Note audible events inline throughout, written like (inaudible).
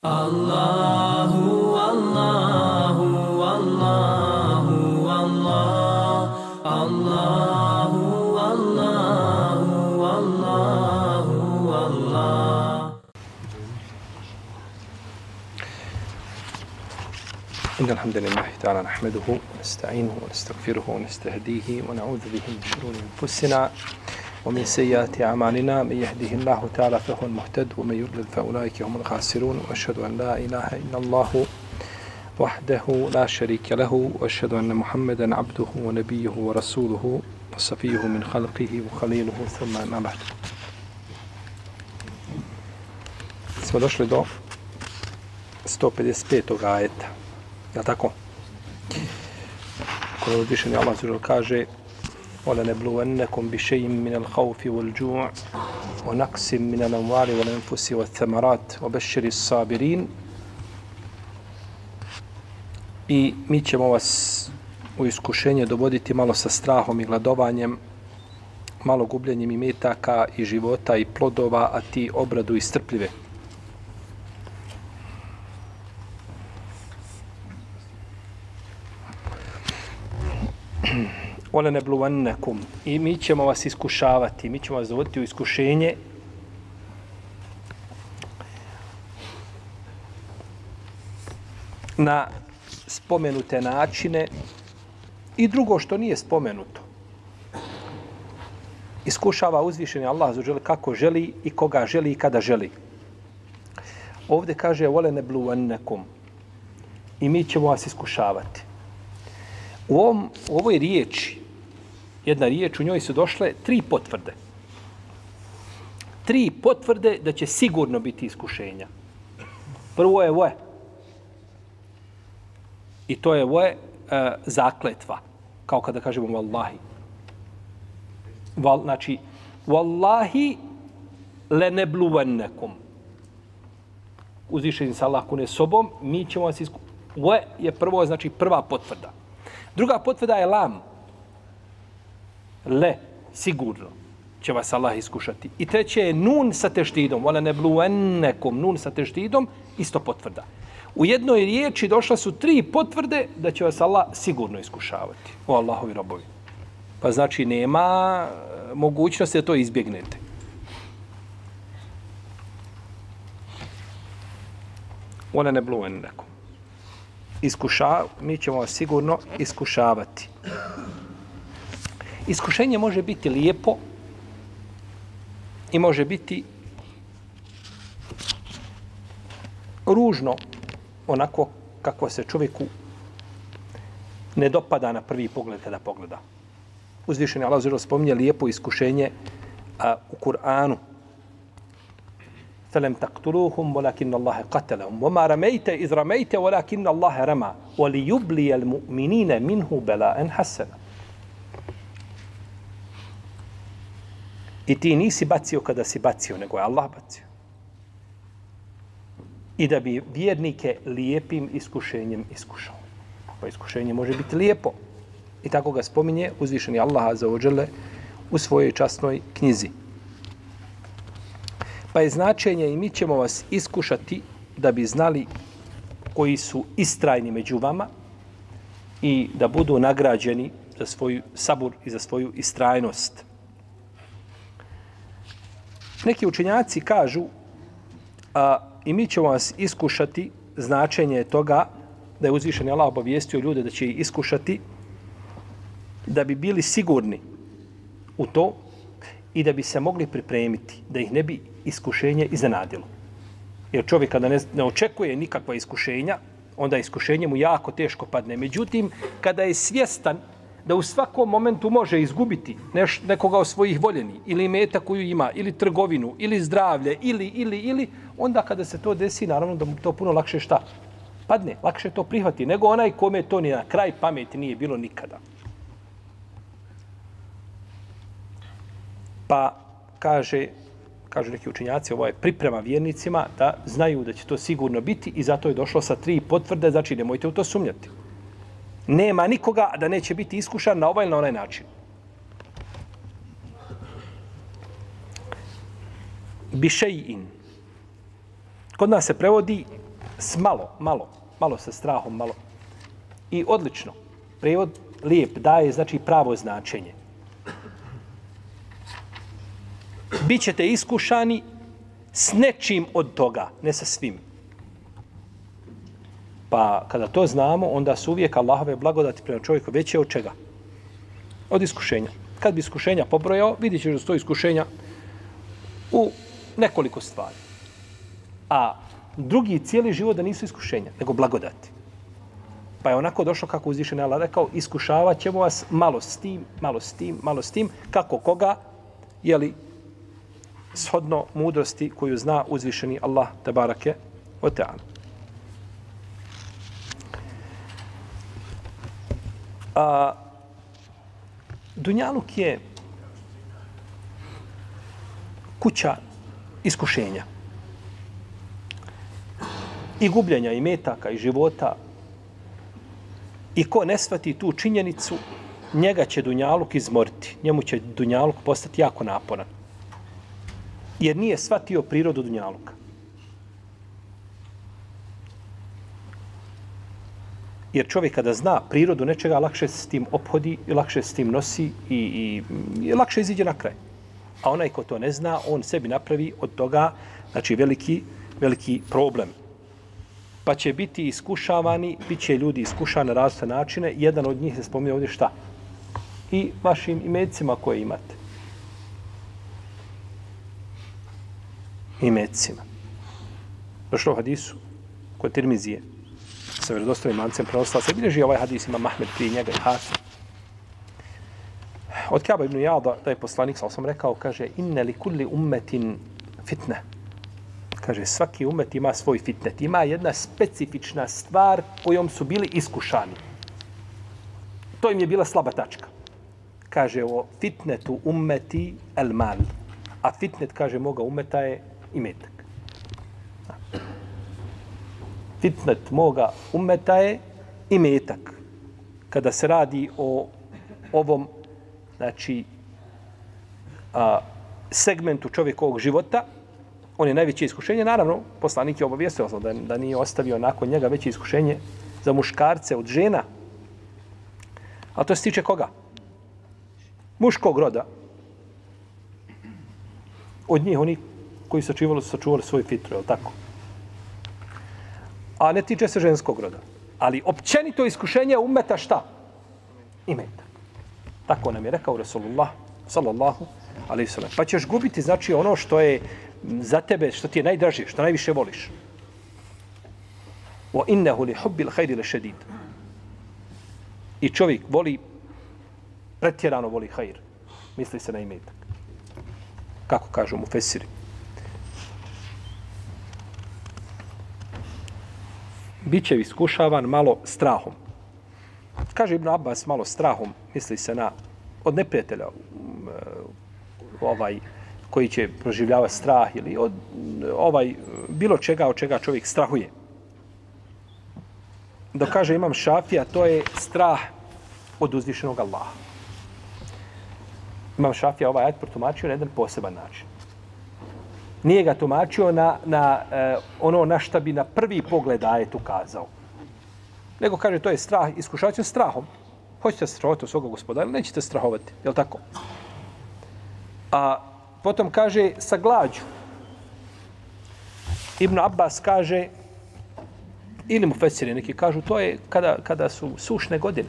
Allahu, Allahu, Allahu, Allah, Allahu, Allahu, Allahu, Allah. إن الحمد لله تعالى نحمده ونستعينه ونستغفره ونستهديه ونعوذ به من شرور أنفسنا ومن سيئات أعمالنا من يهده الله تعالى فهو المهتد ومن يضلل فأولئك هم الخاسرون وأشهد أن لا إله إلا الله وحده لا شريك له وأشهد أن محمدا عبده ونبيه ورسوله وصفيه من خلقه وخليله ثم ما بعد smo došli do 155. ajeta. Je tako? Kada Allah zužel kaže وَلَنَبْلُوَنَّكُمْ بِشَيْءٍ مِنَ الْخَوْفِ وَالْجُوعِ وَنَقْسٍ مِنَ الْأَمْوَالِ وَالْأَنْفُسِ وَالثَّمَرَاتِ وَبَشِّرِ الصَّابِرِينَ I mi ćemo vas u iskušenje dovoditi malo sa strahom i gladovanjem, malo gubljenjem i metaka i života i plodova, a ti obradu i strpljive. (clears throat) Ole ne bluvannekum. I mi ćemo vas iskušavati, mi ćemo vas dovoditi u iskušenje na spomenute načine i drugo što nije spomenuto. Iskušava uzvišeni Allah za kako želi i koga želi i kada želi. Ovde kaže vole ne bluvannekum. I mi ćemo vas iskušavati. U, ovom, u ovoj riječi, jedna riječ, u njoj su došle tri potvrde. Tri potvrde da će sigurno biti iskušenja. Prvo je voje. I to je voje e, zakletva. Kao kada kažemo vallahi. Val, znači, vallahi le nebluvennekum. Uzvišenim sa Allah kune sobom, mi ćemo vas iskušati. Voje je prvo, znači prva potvrda. Druga potvrda je lam. Le, sigurno će vas Allah iskušati. I treće je nun sa teštidom. wala ne bluennekom, nun sa teštidom, isto potvrda. U jednoj riječi došla su tri potvrde da će vas Allah sigurno iskušavati. O Allahovi robovi. Pa znači nema e, mogućnosti da to izbjegnete. Wala ne bluennekom iskuša, mi ćemo vas sigurno iskušavati. Iskušenje može biti lijepo i može biti ružno, onako kako se čovjeku ne dopada na prvi pogled kada pogleda. Uzvišeni Allah zelo spominje lijepo iskušenje a, u Kur'anu, فلم تقتلوهم ولكن الله قتلهم وما رميت إذ رميت ولكن الله رمى وليبلي المؤمنين منه بلاء حسنا I ti nisi bacio kada si bacio, nego je Allah bacio. I da bi vjernike lijepim iskušenjem iskušao. Pa iskušenje može biti lijepo. I tako ga spominje uzvišeni Allah za ođele u svojoj časnoj knjizi. Pa je značenje i mi ćemo vas iskušati da bi znali koji su istrajni među vama i da budu nagrađeni za svoju sabur i za svoju istrajnost. Neki učenjaci kažu a, i mi ćemo vas iskušati značenje toga da je uzvišen Allah obavijestio ljude da će ih iskušati da bi bili sigurni u to i da bi se mogli pripremiti, da ih ne bi iskušenje iznenadilo. Jer čovjek kada ne, ne očekuje nikakva iskušenja, onda iskušenje mu jako teško padne. Međutim, kada je svjestan da u svakom momentu može izgubiti neš, nekoga od svojih voljeni, ili meta koju ima, ili trgovinu, ili zdravlje, ili, ili, ili, onda kada se to desi, naravno da mu to puno lakše šta? Padne, lakše to prihvati, nego onaj kome to ni na kraj pameti nije bilo nikada. Pa kaže, kažu neki učinjaci, ovo je priprema vjernicima da znaju da će to sigurno biti i zato je došlo sa tri potvrde, znači nemojte u to sumnjati. Nema nikoga da neće biti iskušan na ovaj ili na onaj način. Bišejin. Kod nas se prevodi s malo, malo, malo sa strahom, malo. I odlično. Prevod lijep daje, znači pravo značenje. Bićete iskušani s nečim od toga, ne sa svim. Pa kada to znamo, onda su uvijek Allahove blagodati prema čovjeku veće od čega? Od iskušenja. Kad bi iskušenja pobrojao, vidit ćeš da sto iskušenja u nekoliko stvari. A drugi cijeli život da nisu iskušenja, nego blagodati. Pa je onako došlo kako uzvišen Allah rekao, iskušavat ćemo vas malo s tim, malo s tim, malo s tim, kako koga, jeli, shodno mudrosti koju zna uzvišeni Allah, tabarake, o teanu. A, Dunjaluk je kuća iskušenja. I gubljenja, i metaka, i života. I ko ne svati tu činjenicu, njega će Dunjaluk izmoriti. Njemu će Dunjaluk postati jako naporan. Jer nije shvatio prirodu Dunjaluka. Jer čovjek kada zna prirodu nečega, lakše se s tim ophodi lakše se s tim nosi i, i, i lakše iziđe na kraj. A onaj ko to ne zna, on sebi napravi od toga znači veliki, veliki problem. Pa će biti iskušavani, bit će ljudi iskušani na različite načine. Jedan od njih se spominje ovdje šta? I vašim imecima koje imate. Imecima. Došlo u hadisu kod Tirmizije sa vjerodostojnim mancem prenosila se. Bilježi ovaj hadis ima Mahmed prije njega i Hasan. Od Kaba ibn Jada, da je poslanik, sa sam rekao, kaže, inne li kulli ummetin fitne. Kaže, svaki umet ima svoj fitnet. Ima jedna specifična stvar kojom su bili iskušani. To im je bila slaba tačka. Kaže, o fitnetu ummeti el mal. A fitnet, kaže, moga umeta je imetak fitnet moga umeta je i metak. Kada se radi o ovom znači, a, segmentu čovjekovog života, on je najveće iskušenje. Naravno, poslanik je obavijestio da, da nije ostavio nakon njega veće iskušenje za muškarce od žena. A to se tiče koga? Muškog roda. Od njih, oni koji su sačuvali, sačuvali svoj fitru, je tako? A ne tiče se ženskog roda. Ali općenito iskušenje umeta šta? Imeta. Tako nam je rekao Rasulullah, sallallahu alaihi sallam. Pa ćeš gubiti, znači, ono što je za tebe, što ti je najdražije, što najviše voliš. Wa innehu li hubbil hajri le šedid. I čovjek voli, pretjerano voli hajr. Misli se na imetak. Kako kažu mu Fesiri. Bit će iskušavan malo strahom. Kaže Ibn Abbas malo strahom, misli se na od neprijatelja um, eh, ovaj koji će proživljavati strah ili od ovaj bilo čega od čega čovjek strahuje. Da kaže imam šafija, to je strah od uzvišenog Allaha. Imam šafija ovaj ajat protumačio na jedan poseban način nije ga tumačio na, na e, ono na šta bi na prvi pogled ajet ukazao. Nego kaže, to je strah, iskušavati strahom. Hoćete strahovati od svoga gospodara, ali nećete strahovati. Je li tako? A potom kaže, sa glađu. Ibn Abbas kaže, ili mu Fesiri neki kažu, to je kada, kada su sušne godine.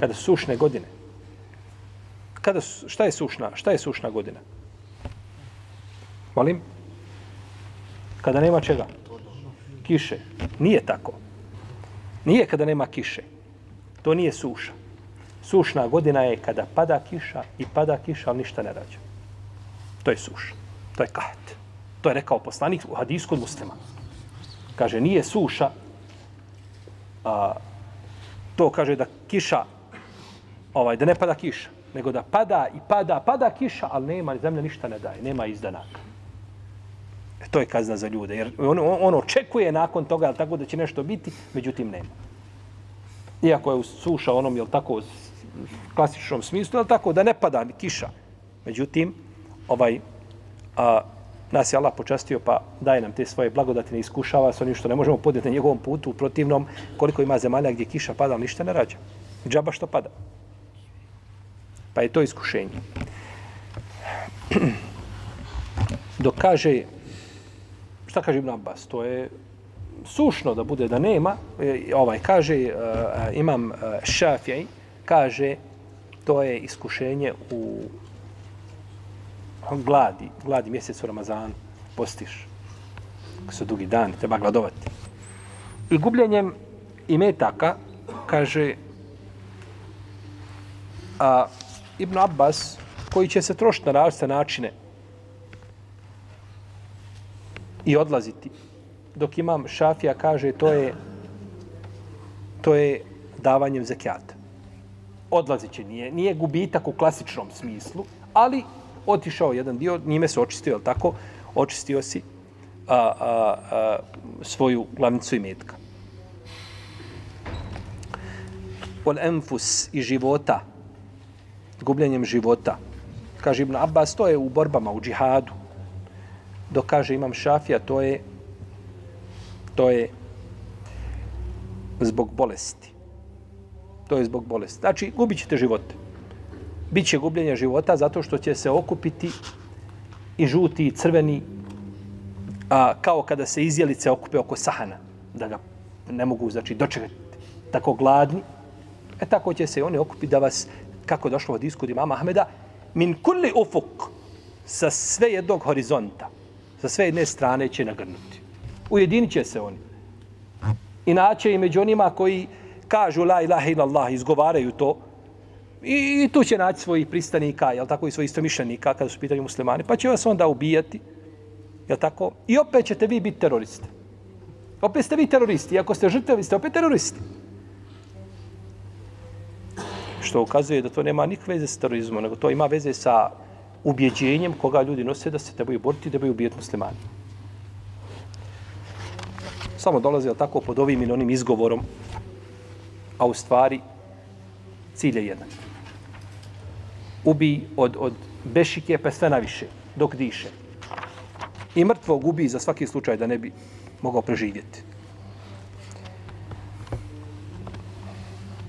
Kada su sušne godine. Kada su, šta je sušna? Šta je sušna godina? Molim? Kada nema čega? Kiše. Nije tako. Nije kada nema kiše. To nije suša. Sušna godina je kada pada kiša i pada kiša, ali ništa ne rađa. To je suša. To je kahet. To je rekao poslanik u hadijsku muslima. Kaže, nije suša, a, to kaže da kiša, ovaj, da ne pada kiša, nego da pada i pada, pada kiša, ali nema, zemlja ništa ne daje, nema izdanaka. E, to je kazna za ljude. Jer on, on, on očekuje nakon toga tako da će nešto biti, međutim nema. Iako je suša onom, jel tako, u klasičnom smislu, jel tako, da ne pada kiša. Međutim, ovaj, a, nas je Allah počastio pa daje nam te svoje blagodati, ne iskušava s onim što ne možemo podjeti na njegovom putu, u protivnom koliko ima zemalja gdje kiša pada, ništa ne rađa. Džaba što pada. Pa je to iskušenje. (clears throat) Dok kaže, šta kaže Ibn Abbas, to je sušno da bude da nema, e, ovaj kaže, uh, imam uh, Šafij, kaže, to je iskušenje u gladi, gladi mjesec u Ramazanu, postiš. Kako su dugi dan, treba gladovati. I gubljenjem imetaka, kaže a, Ibn Abbas, koji će se trošiti na različite načine i odlaziti, dok imam Šafija kaže to je to je davanjem zekijata. Odlazit će, nije, nije gubitak u klasičnom smislu, ali otišao jedan dio, njime se očistio, je tako? Očistio si a, a, a, svoju glavnicu i metka. Ol enfus i života, gubljenjem života. Kaže Ibn Abbas, to je u borbama, u džihadu. Dok kaže Imam Šafija, to je to je zbog bolesti. To je zbog bolesti. Znači, gubit ćete živote Biće gubljenja gubljenje života zato što će se okupiti i žuti i crveni a, kao kada se izjelice okupe oko sahana da ga ne mogu znači dočekati tako gladni e tako će se oni okupiti da vas kako došlo od iskudi mama Ahmeda min kulli ufuk sa sve jednog horizonta sa sve jedne strane će nagrnuti ujedinit će se oni inače i među onima koji kažu la ilaha illallah izgovaraju to I, I tu će naći svojih pristanika, jel tako, i svojih istomišljenika kada su pitanju muslimani, pa će vas onda ubijati, jel tako? I opet ćete vi biti teroristi. Opet ste vi teroristi, iako ste žrtve, vi ste opet teroristi. Što ukazuje da to nema nikakve veze s terorizmom, nego to ima veze sa ubjeđenjem koga ljudi nose da se trebaju boriti da trebaju ubijeti muslimani. Samo dolaze, jel tako, pod ovim ili onim izgovorom, a u stvari cilj je jedan ubi od, od bešike pa sve naviše, dok diše. I mrtvo gubi za svaki slučaj da ne bi mogao preživjeti.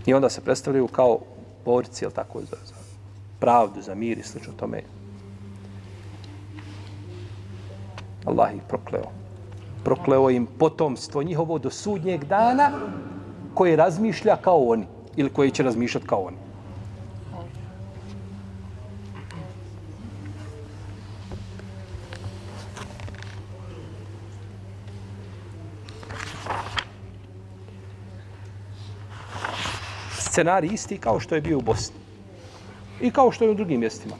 I onda se predstavljaju kao borci, jel tako, za, za pravdu, za mir i slično tome. Allah ih prokleo. Prokleo im potomstvo njihovo do sudnjeg dana koje razmišlja kao oni ili koje će razmišljati kao oni. scenarij isti kao što je bio u Bosni. I kao što je u drugim mjestima.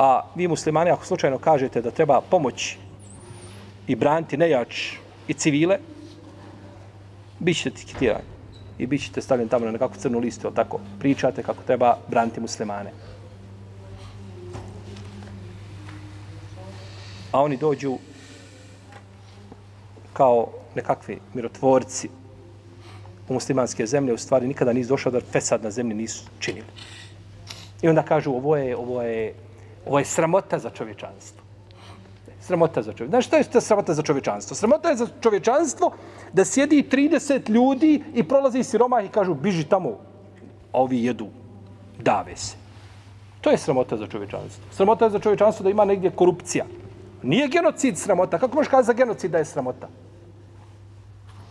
A vi muslimani, ako slučajno kažete da treba pomoći i braniti nejač i civile, bit ćete etiketirani I bit ćete stavljeni tamo na nekakvu crnu listu, ali tako pričate kako treba braniti muslimane. A oni dođu kao nekakvi mirotvorci, u muslimanske zemlje u stvari nikada nisu došao da fesad na zemlji nisu činili. I onda kažu ovo je, ovo je, ovo je sramota za čovječanstvo. Sramota za čovječanstvo. Znaš što je to sramota za čovječanstvo? Sramota je za čovječanstvo da sjedi 30 ljudi i prolazi siromah i kažu biži tamo, a ovi jedu, dave se. To je sramota za čovječanstvo. Sramota je za čovječanstvo da ima negdje korupcija. Nije genocid sramota. Kako možeš kazati za genocid da je sramota?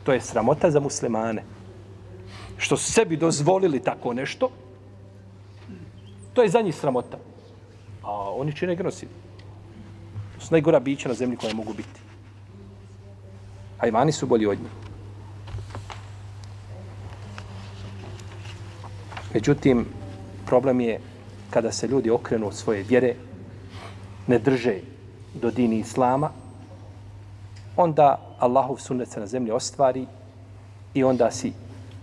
To je sramota za muslimane što su sebi dozvolili tako nešto, to je za njih sramota. A oni čine genocid. To su najgora bića na zemlji koja mogu biti. Hajvani su bolji od njih. Međutim, problem je kada se ljudi okrenu od svoje vjere, ne drže do dini Islama, onda Allahov sunnet se na zemlji ostvari i onda si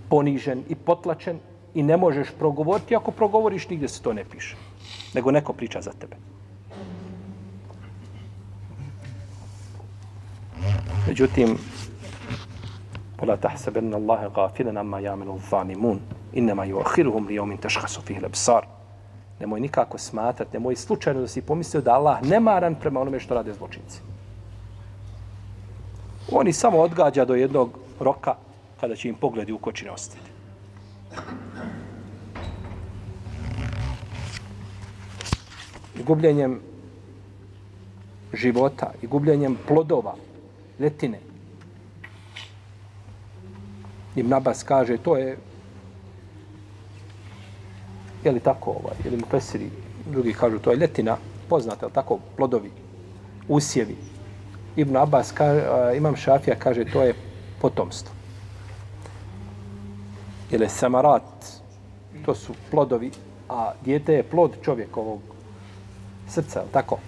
ponižen i potlačen i ne možeš progovoriti. Ako progovoriš, nigdje se to ne piše Nego neko priča za tebe. Međutim, ولا تحسبن الله غافلا عما يعمل الظالمون انما يؤخرهم ليوم تشخص فيه الابصار Nemoj nikako smatrati, nemoj slučajno da si pomislio da Allah nemaran prema onome što rade zločinci. Oni samo odgađa do jednog roka kada će im pogledi u kočine ostati. I gubljenjem života i gubljenjem plodova, letine. Ibn Abbas kaže, to je je li tako ovaj, ili mu pesiri, drugi kažu, to je letina, poznate, je tako, plodovi, usjevi. Ibn Abbas, kaže, imam šafija, kaže, to je potomstvo. Ili samarat, to su plodovi, a dijete je plod čovjekovog srca, je tako?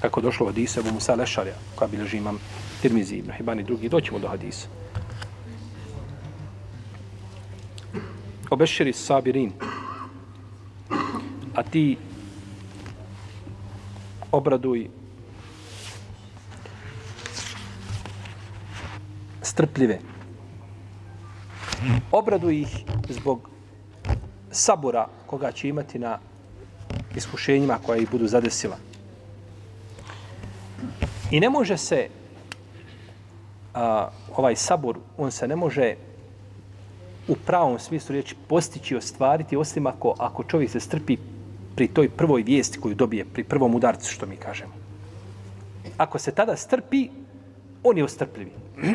Kako došlo od Isa, Musa Lešarja, koja bilježi imam Tirmizi, Ibn Hibani, drugi, doćemo do Hadisa. obeširi sabirin. A ti obraduj strpljive. Obraduj ih zbog sabora koga će imati na iskušenjima koja ih budu zadesila. I ne može se a, ovaj sabor, on se ne može u pravom smislu riječi postići i ostvariti, osim ako, ako čovjek se strpi pri toj prvoj vijesti koju dobije, pri prvom udarcu, što mi kažemo. Ako se tada strpi, on je ostrpljivi. (clears throat)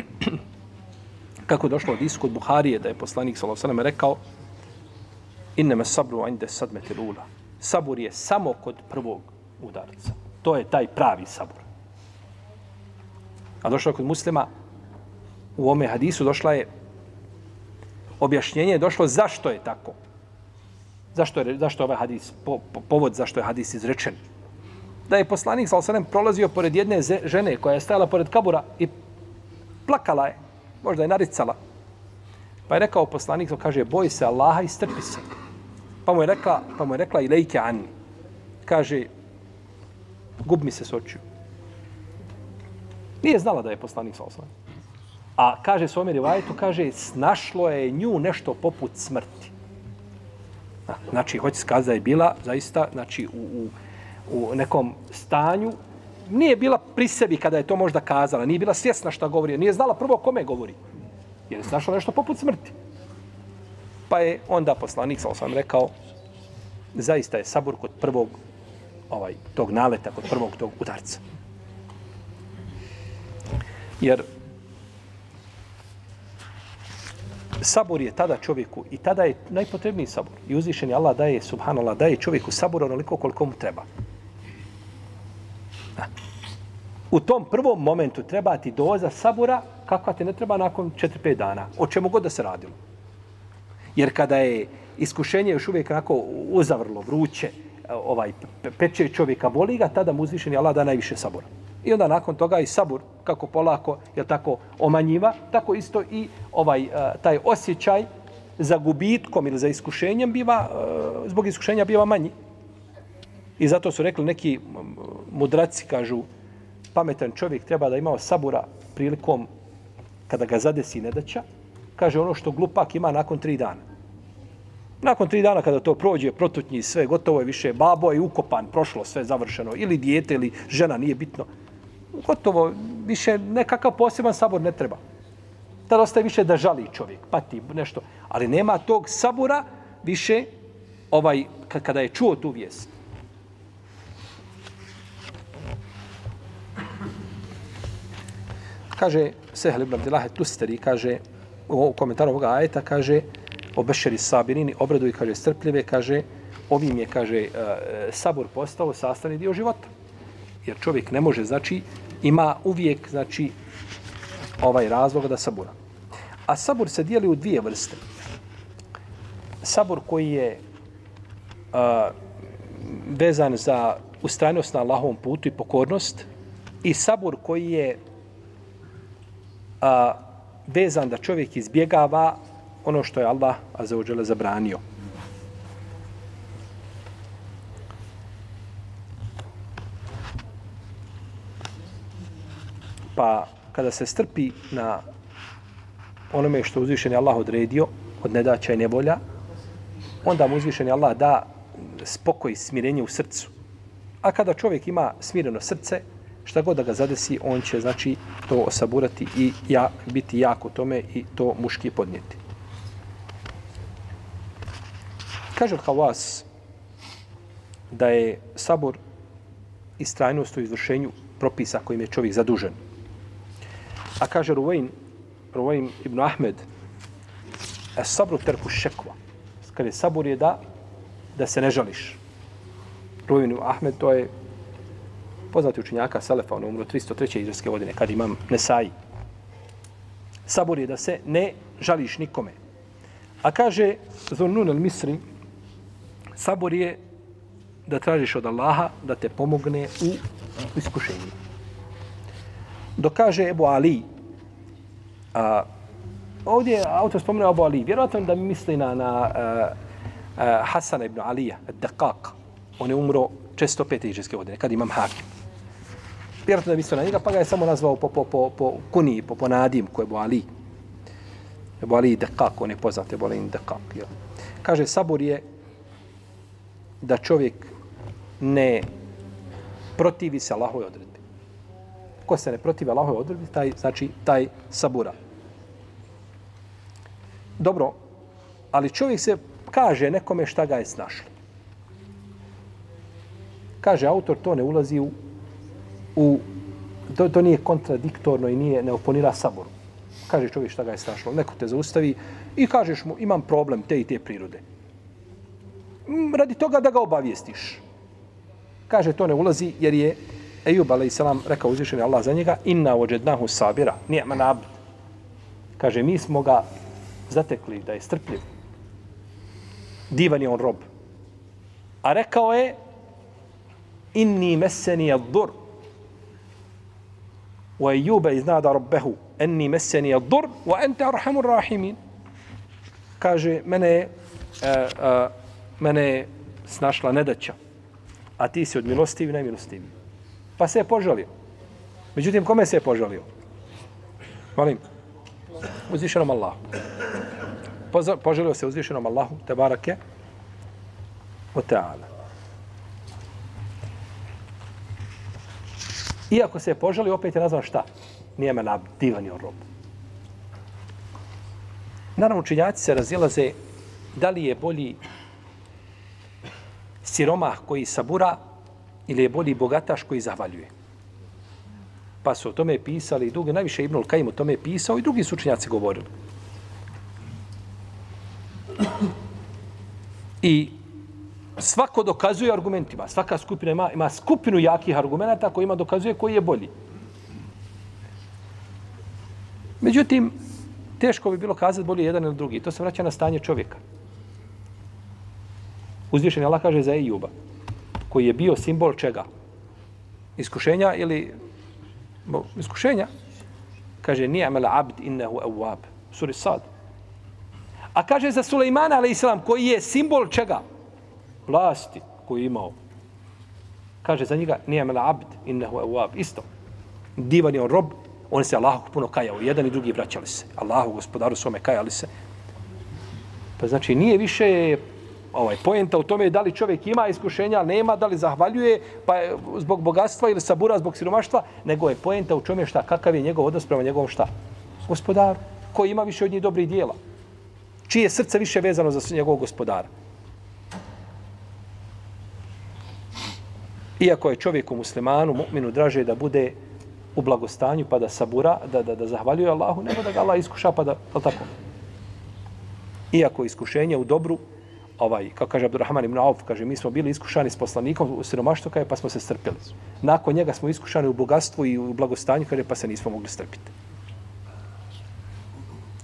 Kako je došlo od isku od Buharije, da je poslanik s.a.v. rekao Inneme sabru inde sadmete lula. Sabur je samo kod prvog udarca. To je taj pravi sabur. A došlo kod muslima, u ome hadisu došla je objašnjenje je došlo zašto je tako. Zašto je, zašto je ovaj hadis, po, po, povod zašto je hadis izrečen. Da je poslanik sa osanem prolazio pored jedne žene koja je stajala pored kabura i plakala je, možda je naricala. Pa je rekao poslanik, kaže, boj se Allaha i strpi se. Pa mu je rekla, pa mu je rekla i anni. Kaže, gub mi se s očiju. Nije znala da je poslanik sa osvajem. A kaže svome rivajetu, kaže, snašlo je nju nešto poput smrti. Znači, hoće skazati da je bila zaista znači, u, u, u nekom stanju, nije bila pri sebi kada je to možda kazala, nije bila svjesna šta govori, nije znala prvo kome govori. Jer je snašla nešto poput smrti. Pa je onda poslanik, sam sam rekao, zaista je sabor kod prvog ovaj tog naleta, kod prvog tog udarca. Jer sabor je tada čovjeku i tada je najpotrebniji sabor. I uzvišeni Allah daje, subhanallah, daje čovjeku sabor onoliko koliko mu treba. U tom prvom momentu treba ti doza sabora kakva te ne treba nakon 4-5 dana. O čemu god da se radilo. Jer kada je iskušenje još uvijek onako uzavrlo, vruće, ovaj, peče čovjeka, boli ga, tada mu uzvišeni Allah da najviše sabora. I onda nakon toga i sabur, kako polako, je tako, omanjiva, tako isto i ovaj eh, taj osjećaj za gubitkom ili za iskušenjem biva, eh, zbog iskušenja biva manji. I zato su rekli neki mudraci, kažu, pametan čovjek treba da imao sabura prilikom kada ga zadesi nedaća, kaže ono što glupak ima nakon tri dana. Nakon tri dana kada to prođe, protutnji sve, gotovo je više, babo je ukopan, prošlo sve završeno, ili dijete, ili žena, nije bitno gotovo, više nekakav poseban sabor ne treba. Tada ostaje više da žali čovjek, pati nešto. Ali nema tog sabora više ovaj, kada je čuo tu vijest. Kaže Sehel ibn Abdillahe Tusteri, kaže u komentaru ovoga ajeta, kaže obešeri Sabirini, obraduj, kaže, strpljive, kaže, ovim je, kaže, e, sabor postao sastavni dio života. Jer čovjek ne može, znači, ima uvijek, znači, ovaj razlog da sabura. A sabur se dijeli u dvije vrste. Sabur koji je a, vezan za ustrajnost na Allahovom putu i pokornost i sabur koji je a, vezan da čovjek izbjegava ono što je Allah azzawajal zabranio. pa kada se strpi na onome što uzvišen je Allah odredio od nedaća i nevolja, onda mu uzvišeni Allah da spokoj, smirenje u srcu. A kada čovjek ima smireno srce, šta god da ga zadesi, on će znači to osaburati i ja, biti jak u tome i to muški podnijeti. Kaže Havas da je sabor i strajnost u izvršenju propisa kojim je čovjek zadužen. A kaže Ruvain, Ruvain ibn Ahmed, a sabru terku šekva. Kaže, sabor je da, da se ne žališ. Ruvain ibn Ahmed, to je poznati učinjaka Selefa, on umro 303. izraske godine, kad imam Nesai. Sabor je da se ne žališ nikome. A kaže Zonnun al-Misri, sabor je da tražiš od Allaha da te pomogne u iskušenju. Dokaže Ebu Ali, a, ovdje autor spomenuo Ebu Ali, vjerojatno da misli na, na a, a, Hasana ibn Alija, Dakak. on je umro 605. iđeske godine, kad imam hakim. Vjerojatno da misli na njega, pa ga je samo nazvao po, po, po, po kuni, po, po nadim, ko je Ebu Ali. Ebu Ali Dakak, on je poznat, Ebu Ali Dakak. Jel? Kaže, sabor je da čovjek ne protivi se Allahove odredbi. Ko se ne protivi Allahove odredbi, taj, znači, taj sabura. Dobro, ali čovjek se kaže nekome šta ga je snašlo. Kaže autor, to ne ulazi u, u to, to nije kontradiktorno i nije ne oponira saboru. Kaže čovjek šta ga je snašlo. Neko te zaustavi i kažeš mu imam problem te i te prirode. Mm, radi toga da ga obavijestiš. Kaže, to ne ulazi jer je Ejub a.s. rekao uzvišeni Allah za njega inna ođednahu sabira, nijema abd. Kaže, mi smo ga zatekli da je strpljiv. Divan je on rob. A rekao je inni meseni ad-dur wa Ejuba iznada rabbehu enni meseni ad-dur wa ente arhamur rahimin. Kaže, mene uh, uh, mene je snašla nedaća, a ti si od milostivi najmilostivi. Pa se je požalio. Međutim, kome se je požalio? Molim. Uzvišenom Allahu. Požalio se uzvišenom Allahu, te barake, o teala. Iako se je požalio, opet je nazvan šta? Nije me divan je rob. Naravno, učinjaci se razilaze da li je bolji siromah koji sabura ili je bolji bogataš koji zahvaljuje. Pa su o tome pisali i drugi, najviše Ibnul Kajim o tome pisao i drugi sučenjaci govorili. I svako dokazuje argumentima. Svaka skupina ima, ima skupinu jakih argumenta koji ima dokazuje koji je bolji. Međutim, teško bi bilo kazati bolje jedan ili drugi. To se vraća na stanje čovjeka. Uzvišen Allah kaže za Ejuba, koji je bio simbol čega? Iskušenja ili bo, iskušenja? Kaže, nije amel abd innehu awab. Suri sad. A kaže za Sulejmana, ali islam, koji je simbol čega? Vlasti koji je imao. Kaže za njega, nije amel abd innehu awab. Isto. Divan je on rob, on se Allahu puno kajao. Jedan i drugi vraćali se. Allahu, gospodaru svome, kajali se. Pa znači, nije više ovaj poenta u tome da li čovjek ima iskušenja, nema, da li zahvaljuje pa zbog bogatstva ili sabura zbog siromaštva, nego je poenta u čome šta, kakav je njegov odnos prema njegovom šta? Gospodar, koji ima više od njih dobrih dijela. Čije srce više vezano za njegovog gospodara. Iako je čovjeku muslimanu, mu'minu, draže da bude u blagostanju pa da sabura, da, da, da zahvaljuje Allahu, nego da ga Allah iskuša pa da, tako. Iako iskušenje u dobru, ovaj, kako kaže Abdurrahman ibn Auf, kaže, mi smo bili iskušani s poslanikom u siromaštvu, kaže, pa smo se strpili. Nakon njega smo iskušani u bogatstvu i u blagostanju, kaže, pa se nismo mogli strpiti.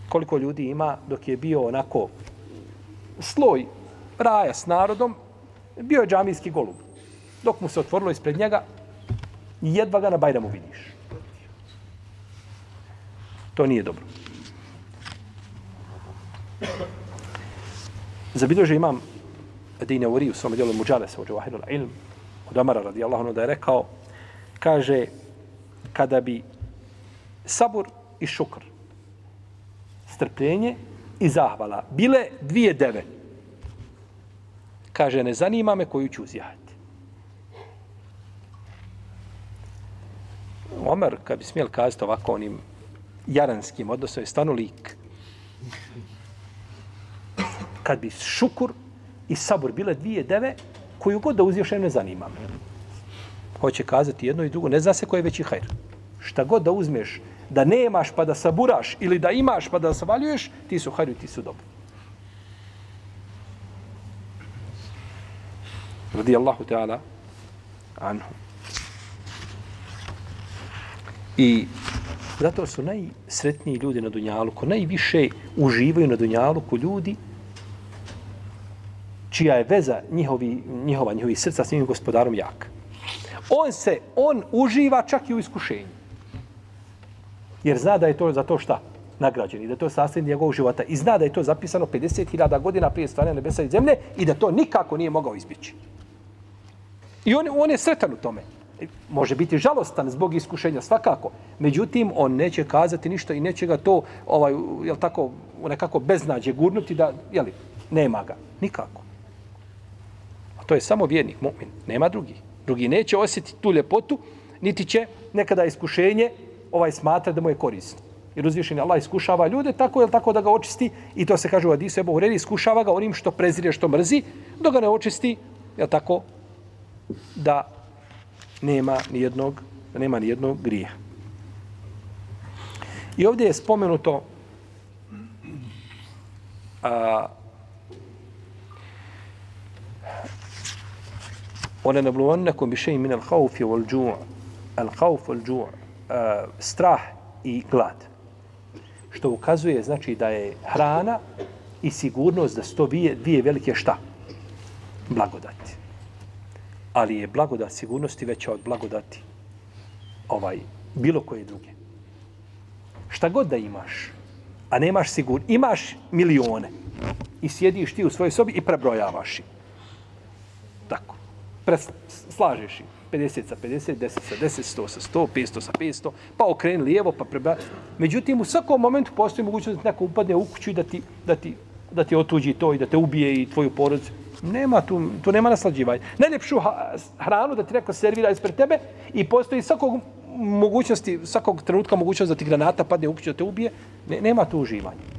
Koliko ljudi ima dok je bio onako sloj raja s narodom, bio je džamijski golub. Dok mu se otvorilo ispred njega, jedva ga na Bajramu vidiš. To nije dobro. Zabilježi imam Dine Uri u svom djelu Muđalesa u Džavahirul Ilm od Omara radijallahu anhu da je rekao kaže kada bi sabur i šukr strpljenje i zahvala bile dvije deve Kaže, ne zanima me koju ću uzjahati. Omer, kad bi smijel kazati ovako onim jaranskim odnosom, je stanu lik. Kad bi šukur i sabor bile dvije deve, koju god da uzješ, ne zanima me. Hoće kazati jedno i drugo, ne zna se koje je veći hajr. Šta god da uzmeš, da nemaš pa da saburaš ili da imaš pa da savaljuješ, ti su hajru, ti su dobro. Radi Allahu Teala anhu. I zato su najsretniji ljudi na Dunjalu, ko najviše uživaju na Dunjalu, ko ljudi čija je veza njihovi, njihova, njihovi srca s njim gospodarom jak. On se, on uživa čak i u iskušenju. Jer zna da je to za to šta? Nagrađen i da to sastavljen njegovog života. I zna da je to zapisano 50.000 godina prije stvaranja nebesa i zemlje i da to nikako nije mogao izbjeći. I on, on je sretan u tome. Može biti žalostan zbog iskušenja, svakako. Međutim, on neće kazati ništa i neće ga to, ovaj, jel tako, nekako beznađe gurnuti da, jeli, nema ga. Nikako. To je samo vjernik, mu'min. Nema drugi. Drugi neće osjetiti tu ljepotu, niti će nekada iskušenje ovaj smatra da mu je korisno. Jer uzvišen Allah iskušava ljude tako je tako da ga očisti i to se kaže u hadisu Ebu Hureri iskušava ga onim što prezire, što mrzi, dok ga ne očisti, je tako da nema ni jednog da nema ni jednog grija. I ovdje je spomenuto a, one nabluvannakum bi shay'in min al-khawfi wal-ju' al-khawf wal-ju' eh, strah i glad. Što ukazuje znači da je hrana i sigurnost da sto dvije, dvije velike šta? Blagodati. Ali je blagodat sigurnosti veća od blagodati ovaj, bilo koje druge. Šta god da imaš, a nemaš sigur, imaš milione i sjediš ti u svojoj sobi i prebrojavaš ih. Tako. Preslažeš ih. 50 sa 50, 10 sa 10, 100 sa 100, 500 sa 500, pa okreni lijevo, pa preba. Međutim, u svakom momentu postoji mogućnost da neko upadne u kuću i da ti, da ti, da ti otuđi to i da te ubije i tvoju porodicu. Nema tu, tu nema naslađivanja. Najljepšu hranu da ti neko servira ispred tebe i postoji svakog mogućnosti, svakog trenutka mogućnost da ti granata padne u kuću da te ubije. Ne, nema tu uživanja.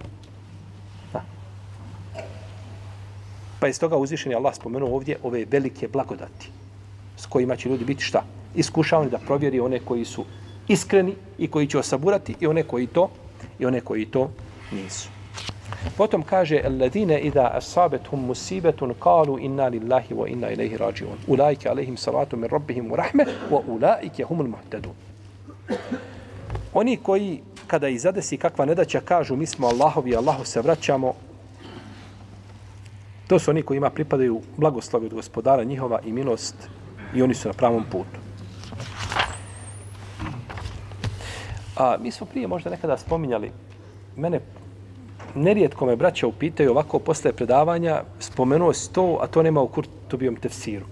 Pa iz toga uzvišen je Allah spomenuo ovdje ove velike blagodati s kojima će ljudi biti šta? Iskušavani da provjeri one koji su iskreni i koji će osaburati i one koji to i one koji to nisu. Potom kaže alladine idha asabathum musibatun qalu inna lillahi wa inna ilayhi raji'un. Ulaika alayhim salatu min rabbihim wa rahme wa ulaika humul muhtadun. Oni koji kada izadesi kakva nedaća kažu mi smo Allahovi, Allahu se vraćamo, to su oni koji ima pripadaju blagoslovi od gospodara njihova i milost i oni su na pravom putu. A mi smo prije možda nekada spominjali, mene nerijetko me braća upitaju ovako posle predavanja, spomenuo si to, a to nema u Kurtubijom tefsiru.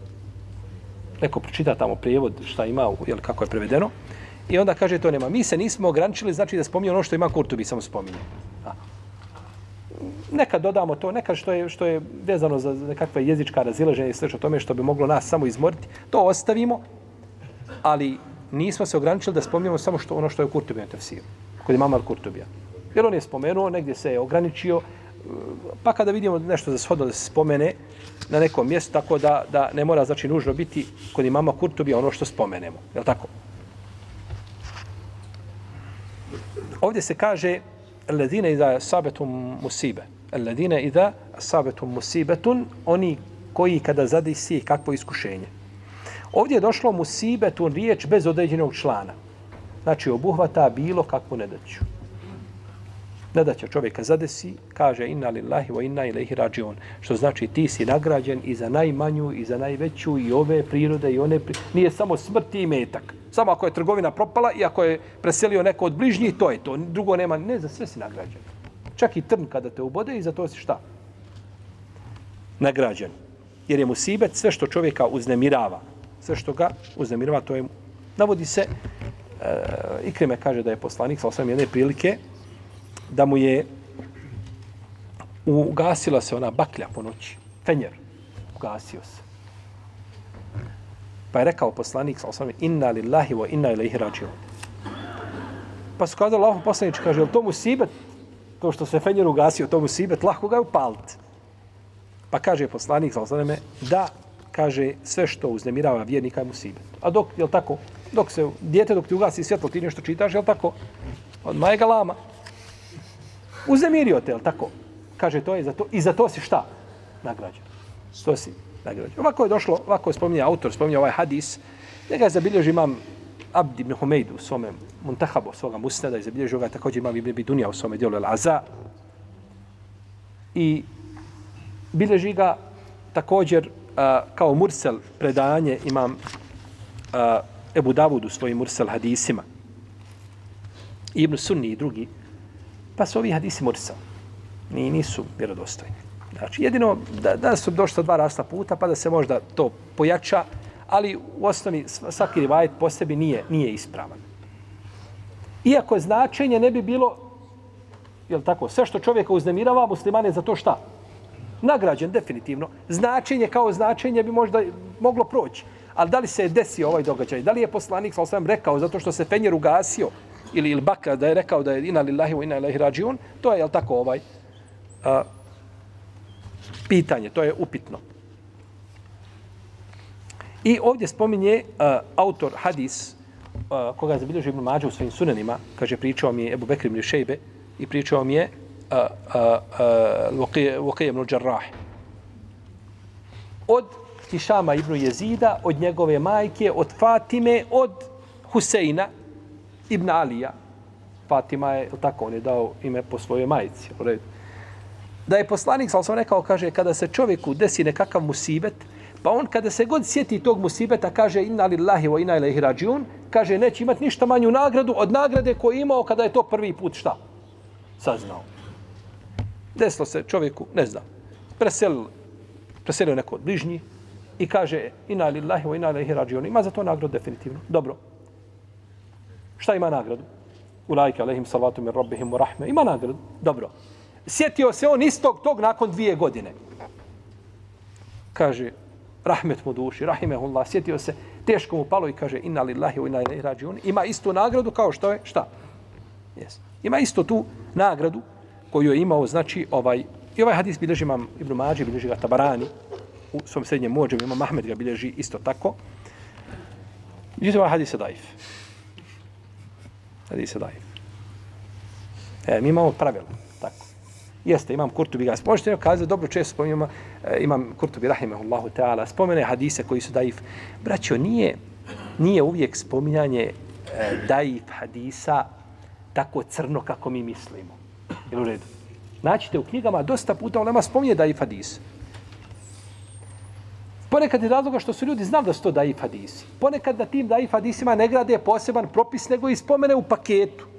Neko pročita tamo prijevod šta ima, jel, kako je prevedeno, i onda kaže to nema. Mi se nismo ograničili, znači da spominje ono što ima Kurtubi, samo spominje. Neka dodamo to, neka što je, što je vezano za nekakve jezička razilaženja i sve o tome što bi moglo nas samo izmoriti, to ostavimo, ali nismo se ograničili da spominjemo samo što ono što je u Kurtubijem tefsiru, kod imama Kurtubija. Jer on je spomenuo, negdje se je ograničio, pa kada vidimo nešto za shodno da se spomene na nekom mjestu, tako da, da ne mora znači nužno biti kod imama Kurtubija ono što spomenemo. Je tako? Ovdje se kaže ledine iza sabetum musibe. Alladine iza asabetum musibetun, oni koji kada zadisi kakvo iskušenje. Ovdje je došlo musibetun riječ bez određenog člana. Znači obuhvata bilo kakvu nedaću. Nedaća čovjeka zadesi, kaže inna lillahi wa inna ilaihi rađion. Što znači ti si nagrađen i za najmanju i za najveću i ove prirode i one prirode. Nije samo smrt i metak. Samo ako je trgovina propala i ako je preselio neko od bližnjih, to je to. Drugo nema, ne, za sve si nagrađen. Čak i trn kada te ubode i za to si šta? Nagrađen. Jer je mu sibet sve što čovjeka uznemirava. Sve što ga uznemirava, to je. Navodi se, e, Ikrime kaže da je poslanik, sa osam jedne prilike, da mu je ugasila se ona baklja po noći, fenjer. ugasio se. Pa je rekao poslanik, sa osam, inna lillahi wa inna ilaihi rađion. Pa su kazali, Allah poslanič, kaže, je to mu sibet? To što se fenjer ugasio, to mu sibet, lahko ga je upaliti. Pa kaže poslanik, sa da, kaže, sve što uznemirava vjernika je mu sibet. A dok, jel tako, dok se, dijete dok ti ugasi svjetlo, ti nešto čitaš, jel tako? Od majega lama. Uznemirio te, jel tako? Kaže, to je za to, i za to si šta? Nagrađen. To si nagrađen. Ovako je došlo, ovako je spominje autor, spominje ovaj hadis, njega je zabilježi imam Abd ibn Humeid u svome Muntahabu, svoga musnada, izabilježio ga također imam Ibn Bidunija u svome dijelu Al-Aza. I bilježi ga također a, kao mursel predanje imam a, Ebu Davud u svojim mursel hadisima. Ibn Sunni i drugi. Pa su ovi hadisi mursel. Ni, nisu vjerodostojni. Znači, jedino da, da su došla dva rasta puta, pa da se možda to pojača, ali u osnovi svaki rivajet po sebi nije, nije ispravan. Iako značenje ne bi bilo, je tako, sve što čovjeka uznemirava, muslimane za to šta? Nagrađen, definitivno. Značenje kao značenje bi možda moglo proći. Ali da li se je desio ovaj događaj? Da li je poslanik, sa osam, rekao, zato što se Fenjer ugasio, ili, il Bakra da je rekao da je ina lillahi wa ina ilahi rađiun, to je, jel tako, ovaj, a, pitanje, to je upitno. I ovdje spominje uh, autor hadis uh, koga je zabilježio Ibn Mađa u svojim sunanima, kaže pričao mi je Ebu Bekrim ibn Šejbe i pričao mi je uh, uh, uh, uh, ibn Đarrah. Od Hišama ibn Jezida, od njegove majke, od Fatime, od Huseina ibn Alija. Fatima je, tako, on je dao ime po svojoj majici. U redu da je poslanik, sam sam rekao, kaže, kada se čovjeku desi nekakav musibet, pa on kada se god sjeti tog musibeta, kaže, inna lillahi wa inna ilaihi rađiun, kaže, neće imati ništa manju nagradu od nagrade koju imao kada je to prvi put šta? Saznao. Desilo se čovjeku, ne znam, preselio, preselio neko od bližnji i kaže, inna lillahi wa inna ilaihi rađiun. ima za to nagradu definitivno. Dobro. Šta ima nagradu? Ulajke alaihim salatu min rabbihim wa rahme. Ima nagradu. Dobro sjetio se on istog tog nakon dvije godine. Kaže, rahmet mu duši, rahimehullah, sjetio se, teško mu palo i kaže, inna lillahi wa inna ilaihi rađiun. Ima istu nagradu kao što je, šta? Yes. Ima isto tu nagradu koju je imao, znači, ovaj, i ovaj hadis bilježi imam Ibn Mađi, bilježi ga Tabarani, u svom srednjem mođem, imam Mahmed ga bilježi isto tako. Međutim, ovaj hadis je daif. Hadis je daif. E, mi imamo pravilo. Jeste, imam Kurtubi ga. Možete kazati, dobro često spominjamo, e, imam Kurtubi rahimahullahu ta'ala, spomene hadise koji su daif. Braćo, nije, nije uvijek spominjanje e, daif hadisa tako crno kako mi mislimo. Jel u redu? Naćite u knjigama dosta puta ulema spominje daif hadis. Ponekad je razloga što su ljudi znali da su to daif hadisi. Ponekad na tim daif hadisima ne grade poseban propis, nego i spomene u paketu.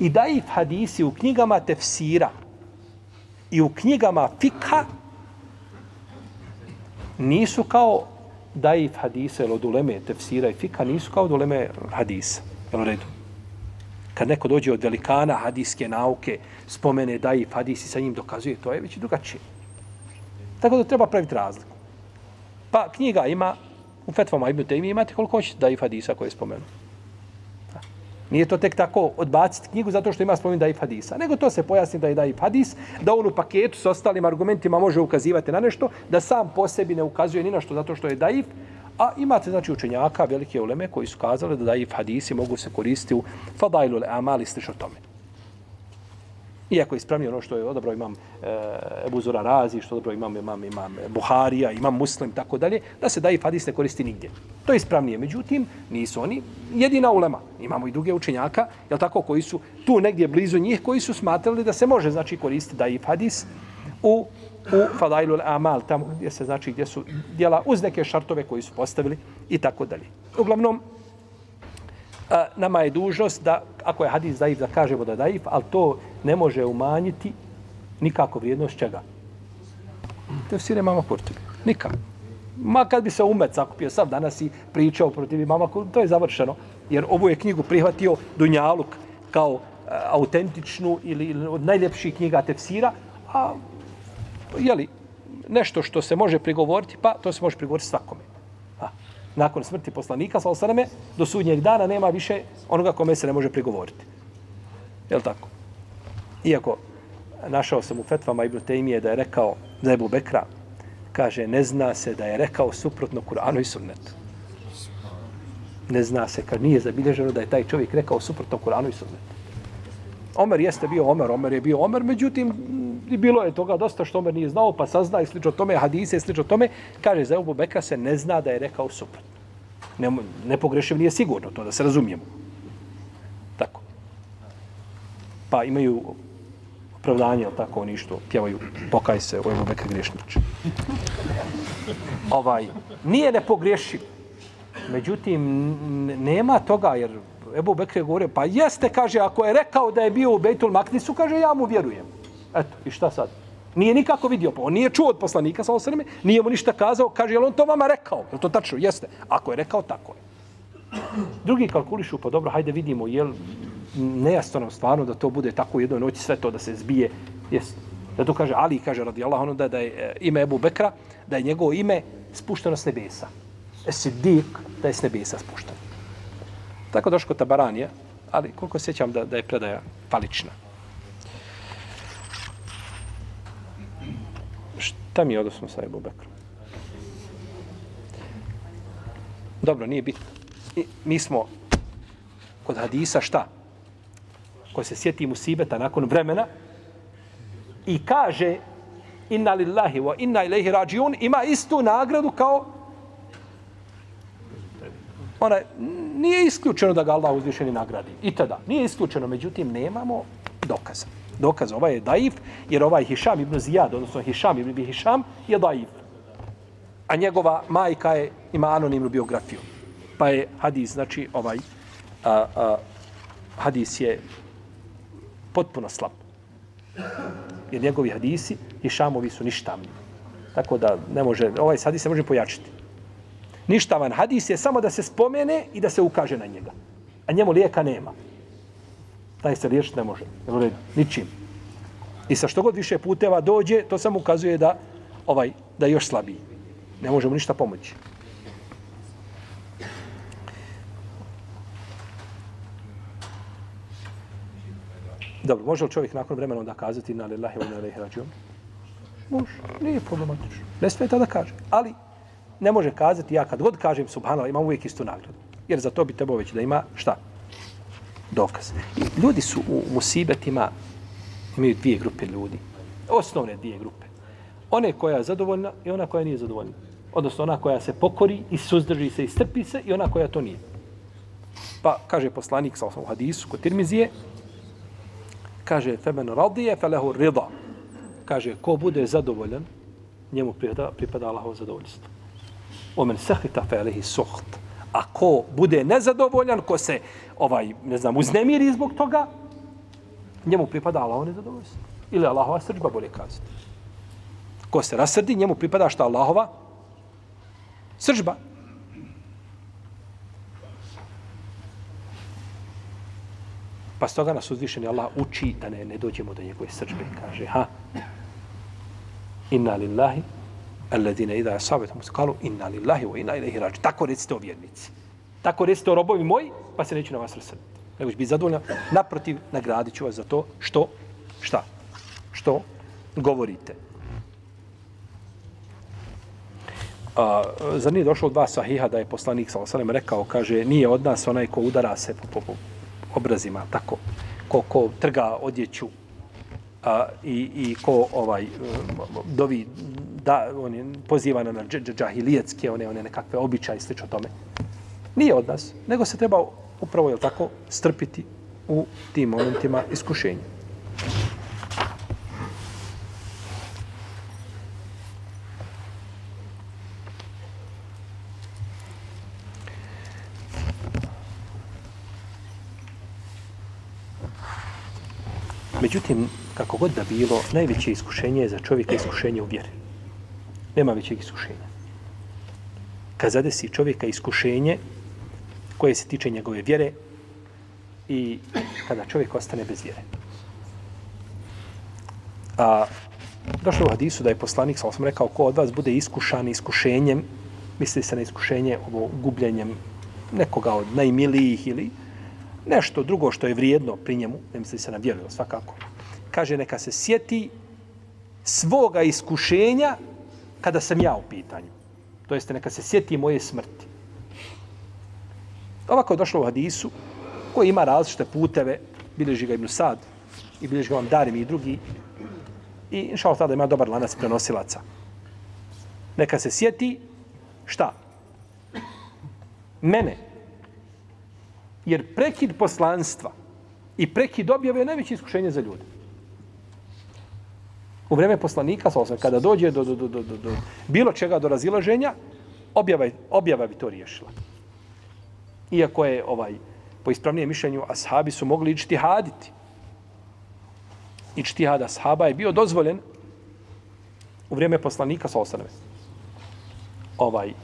I daif hadisi u knjigama tefsira i u knjigama fikha nisu kao daif hadisa ili od uleme tefsira i fika nisu kao od uleme hadisa. Jel redu? Kad neko dođe od velikana hadiske nauke, spomene daif hadisi sa njim dokazuje, to je već drugačije. Tako da treba praviti razliku. Pa knjiga ima, u fetvama Ibn Taymi imate koliko hoćete daif hadisa koje je spomenuo. Nije to tek tako odbaciti knjigu zato što ima spomin daif hadisa. Nego to se pojasni da je daif hadis, da on u paketu s ostalim argumentima može ukazivati na nešto, da sam po sebi ne ukazuje ni na što zato što je daif. A imate znači učenjaka, velike uleme koji su kazali da daif hadisi mogu se koristiti u fadailu amali slično tome. Iako je ispravnije ono što je odabrao imam e, Ebu Zura Razi, što dobro imam, imam, imam Buharija, imam Muslim, tako dalje, da se daji hadis ne koristi nigdje. To je ispravnije. Međutim, nisu oni jedina ulema. Imamo i druge učenjaka, jel tako, koji su tu negdje blizu njih, koji su smatrali da se može znači koristiti daji hadis u u Fadailu Amal, tamo gdje se znači gdje su djela uz neke šartove koji su postavili i tako dalje. Uglavnom, a, nama je dužnost da, ako je hadis daif, da kažemo da je daif, ali to ne može umanjiti nikako vrijednost čega. Tefsire mama Kurtubi. Nikako. Ma kad bi se umet sakupio sad danas i pričao protiv mama to je završeno. Jer ovu je knjigu prihvatio Dunjaluk kao a, autentičnu ili, ili od najljepših knjiga tefsira, a jeli, nešto što se može prigovoriti, pa to se može prigovoriti svakome. A, nakon smrti poslanika, sa osaname, do sudnjeg dana nema više onoga kome se ne može prigovoriti. Je li tako? Iako našao sam u fetvama Ibn Tejmije da je rekao za Ebu Bekra, kaže, ne zna se da je rekao suprotno Kur'anu i sunnetu. Ne zna se, kad nije zabilježeno da je taj čovjek rekao suprotno Kur'anu i sunnetu. Omer jeste bio Omer, Omer je bio Omer, međutim, i bilo je toga dosta što Omer nije znao, pa sazna i slično tome, hadise i slično tome, kaže, za Ebu Bekra se ne zna da je rekao suprotno. Ne, ne nije sigurno to, da se razumijemo. Tako. Pa imaju opravdanje, ali tako, oni što pjevaju, pokaj se, ovo je Bekr grešnič. ovaj, nije ne nepogrešiv. Međutim, nema toga, jer Ebu Bekr je govorio, pa jeste, kaže, ako je rekao da je bio u Bejtul Maknisu, kaže, ja mu vjerujem. Eto, i šta sad? Nije nikako vidio, pa on nije čuo od poslanika, sa osrme, nije mu ništa kazao, kaže, je on to vama rekao? Je to tačno? Jeste. Ako je rekao, tako je. Drugi kalkulišu, pa dobro, hajde vidimo, jel nejasno nam stvarno da to bude tako u jednoj noći sve to da se zbije. Jest. Da to kaže Ali, kaže radi anhu, ono da, da je e, ime Ebu Bekra, da je njegovo ime spušteno s nebesa. Esidik, da je s nebesa spušteno. Tako došlo kod Tabaranija, ali koliko sjećam da, da je predaja palična. Šta mi je odnosno sa Ebu Bekrom? Dobro, nije bitno. I, mi smo kod hadisa šta? Ko se sjeti musibeta nakon vremena i kaže inna lillahi wa inna ilaihi rađiun ima istu nagradu kao ona nije isključeno da ga Allah uzvišeni nagradi. I tada. Nije isključeno, međutim, nemamo dokaza. Dokaz ovaj je daif, jer ovaj Hišam ibn Zijad, odnosno Hišam ibn Hišam, je daif. A njegova majka je, ima anonimnu biografiju. Pa je hadis, znači, ovaj, a, a, hadis je potpuno slab. Jer njegovi hadisi i šamovi su ništavni. Tako da ne može, ovaj hadis se može pojačiti. Ništavan hadis je samo da se spomene i da se ukaže na njega. A njemu lijeka nema. Taj se riješiti ne može. Ne ničim. I sa što god više puteva dođe, to samo ukazuje da ovaj da je još slabiji. Ne možemo ništa pomoći. Dobro, može li čovjek nakon vremena onda kazati na lillahi wa inna ilaihi rađion? Može, nije problematično. Ne smije da kaže. Ali ne može kazati, ja kad god kažem subhanallah, imam uvijek istu nagradu. Jer za to bi trebao već da ima šta? Dokaz. I ljudi su u musibetima, imaju dvije grupe ljudi. Osnovne dvije grupe. One koja je zadovoljna i ona koja nije zadovoljna. Odnosno ona koja se pokori i suzdrži se i strpi se i ona koja to nije. Pa kaže poslanik sa osnovu hadisu kod Tirmizije, kaže femen radije felehu rida. Kaže, ko bude zadovoljan, njemu pripada, pripada Allahovo zadovoljstvo. Omen sehita felehi suht. A ko bude nezadovoljan, ko se ovaj, ne znam, uznemiri zbog toga, njemu pripada Allahovo nezadovoljstvo. Ili Allahova srđba, bolje kazati. Ko se rasrdi, njemu pripada šta Allahova srđba. Pa stoga nas uzvišeni Allah uči da ne, ne dođemo do njegove srđbe. Kaže, ha, inna lillahi, alladine idha sabetom muskalu, inna lillahi wa inna ilaihi rađu. Tako recite o vjernici. Tako recite o robovi moji, pa se neću na vas rasrditi. Nego ću biti zadovoljna. Naprotiv, nagradit ću vas za to što, šta, što govorite. A, za nije došlo dva sahiha da je poslanik sa rekao, kaže, nije od nas onaj ko udara se po, po, po obrazima, tako, ko, ko trga odjeću a, i, i ko ovaj e, dovi da on je poziva na džahilijetske one one nekakve običaje i slično tome. Nije od nas, nego se treba upravo je tako strpiti u tim momentima iskušenja. Međutim, kako god da bilo, najveće iskušenje je za čovjeka iskušenje u vjeri. Nema većeg iskušenja. Kad zadesi čovjeka iskušenje koje se tiče njegove vjere i kada čovjek ostane bez vjere. A Došlo u hadisu da je poslanik, sam sam rekao, ko od vas bude iskušan iskušenjem, misli se na iskušenje ovo gubljenjem nekoga od najmilijih ili nešto drugo što je vrijedno pri njemu, ne misli se na vjeru, svakako. Kaže, neka se sjeti svoga iskušenja kada sam ja u pitanju. To jeste, neka se sjeti moje smrti. Ovako je došlo u hadisu, koji ima različite puteve, bilježi ga Ibn Sad i bilježi ga vam Darim i drugi, i inša Allah tada ima dobar lanac prenosilaca. Neka se sjeti šta? Mene. Jer prekid poslanstva i prekid objave je najveće iskušenje za ljude. U vreme poslanika, sa kada dođe do, do, do, do, do, do bilo čega do razilaženja, objava, objava bi to riješila. Iako je ovaj po ispravnijem mišljenju ashabi su mogli ići haditi. Ići hada ashaba je bio dozvoljen u vrijeme poslanika sa osaname. Ovaj, uh,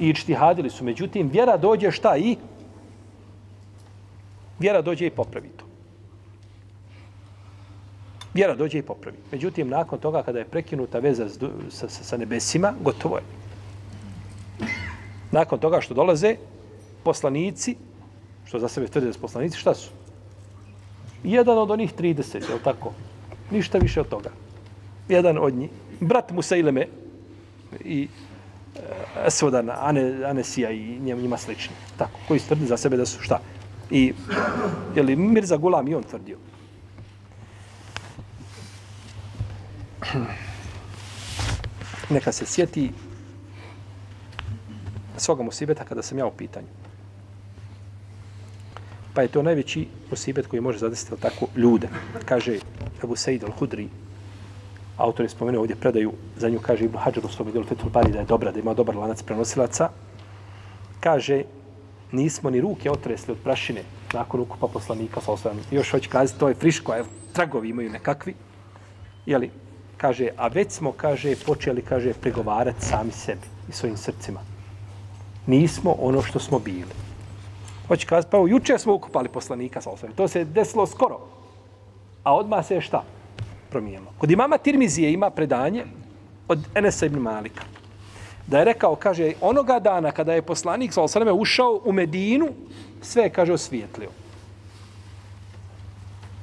ići hadili su. Međutim, vjera dođe šta i? Vjera dođe i popravi to. Vjera dođe i popravi. Međutim, nakon toga kada je prekinuta veza sa, sa, sa nebesima, gotovo je. Nakon toga što dolaze poslanici, što za sebe tvrde da su poslanici, šta su? Jedan od onih 30, je li tako? Ništa više od toga. Jedan od njih. Brat Musaileme i e, uh, Esvodan, Ane, Anesija i njima slični. Tako, koji tvrde za sebe da su šta? I, je li Mirza Gulam i on tvrdio? Neka se sjeti svoga musibeta kada sam ja u pitanju. Pa je to najveći musibet koji može zadesiti tako ljude. Kaže Abu Said al-Hudri, autor je spomenuo ovdje predaju, za nju kaže Ibn Hajar u svom idelu Fethul Bari da je dobra, da ima dobar lanac prenosilaca. Kaže, nismo ni ruke otresli od prašine nakon ukupa poslanika sa osvajem. Još hoće kazati, to je friško, evo, tragovi imaju nekakvi. Jeli, kaže, a već smo, kaže, počeli, kaže, pregovarati sami sebi i svojim srcima. Nismo ono što smo bili. Hoće kazati, pa juče smo ukupali poslanika sa osvijem. To se desilo skoro. A odmah se je šta? Promijenilo. Kod imama Tirmizije ima predanje od Enesa ibn Malika. Da je rekao, kaže, onoga dana kada je poslanik sa osvijem ušao u Medinu, sve je, kaže, osvijetlio.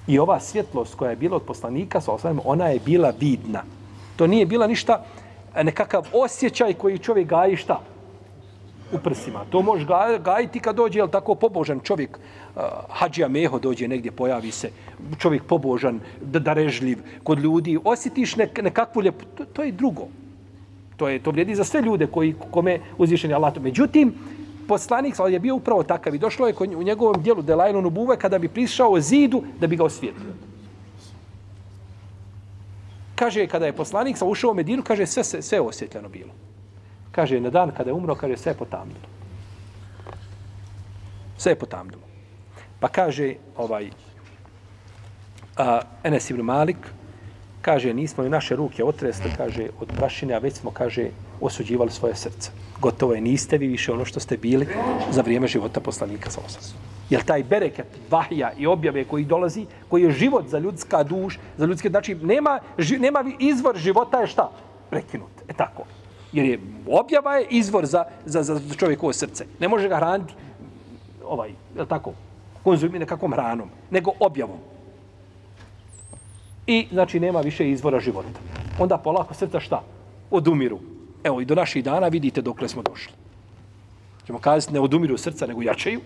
I ova svjetlost koja je bila od poslanika sa osvijem, ona je bila vidna. To nije bila ništa, nekakav osjećaj koji čovjek gaji šta? u prsima. To može gajiti kad dođe, jel tako, pobožan čovjek, uh, hađija meho dođe negdje, pojavi se, čovjek pobožan, darežljiv kod ljudi, osjetiš nek, nekakvu ljepotu. to, to je drugo. To je to vrijedi za sve ljude koji kome uzvišeni Allah. Međutim, poslanik je bio upravo takav i došlo je u njegovom dijelu Delajlonu Buve kada bi prišao zidu da bi ga osvijetlio. Kaže, kada je poslanik sa ušao u Medinu, kaže, sve, sve, sve osvjetljeno bilo. Kaže, na dan kada je umro, kaže, sve je potamnilo. Sve je potamnilo. Pa kaže, ovaj, a, Enes ibn Malik, kaže, nismo i naše ruke otresli, kaže, od prašine, a već smo, kaže, osuđivali svoje srce. Gotovo je, niste vi više ono što ste bili za vrijeme života poslanika sa osasom. Jer taj bereket vahja i objave koji dolazi, koji je život za ljudska duš, za ljudske, znači, nema, ži, nema izvor života je šta? Prekinut. E tako. Jer je objava je izvor za, za, za čovjekovo srce. Ne može ga hraniti ovaj, je tako, konzumira nekakvom hranom, nego objavom. I, znači, nema više izvora života. Onda polako srca šta? Odumiru. Evo, i do naših dana vidite dokle smo došli. Ćemo kazati, ne odumiru srca, nego jačaju.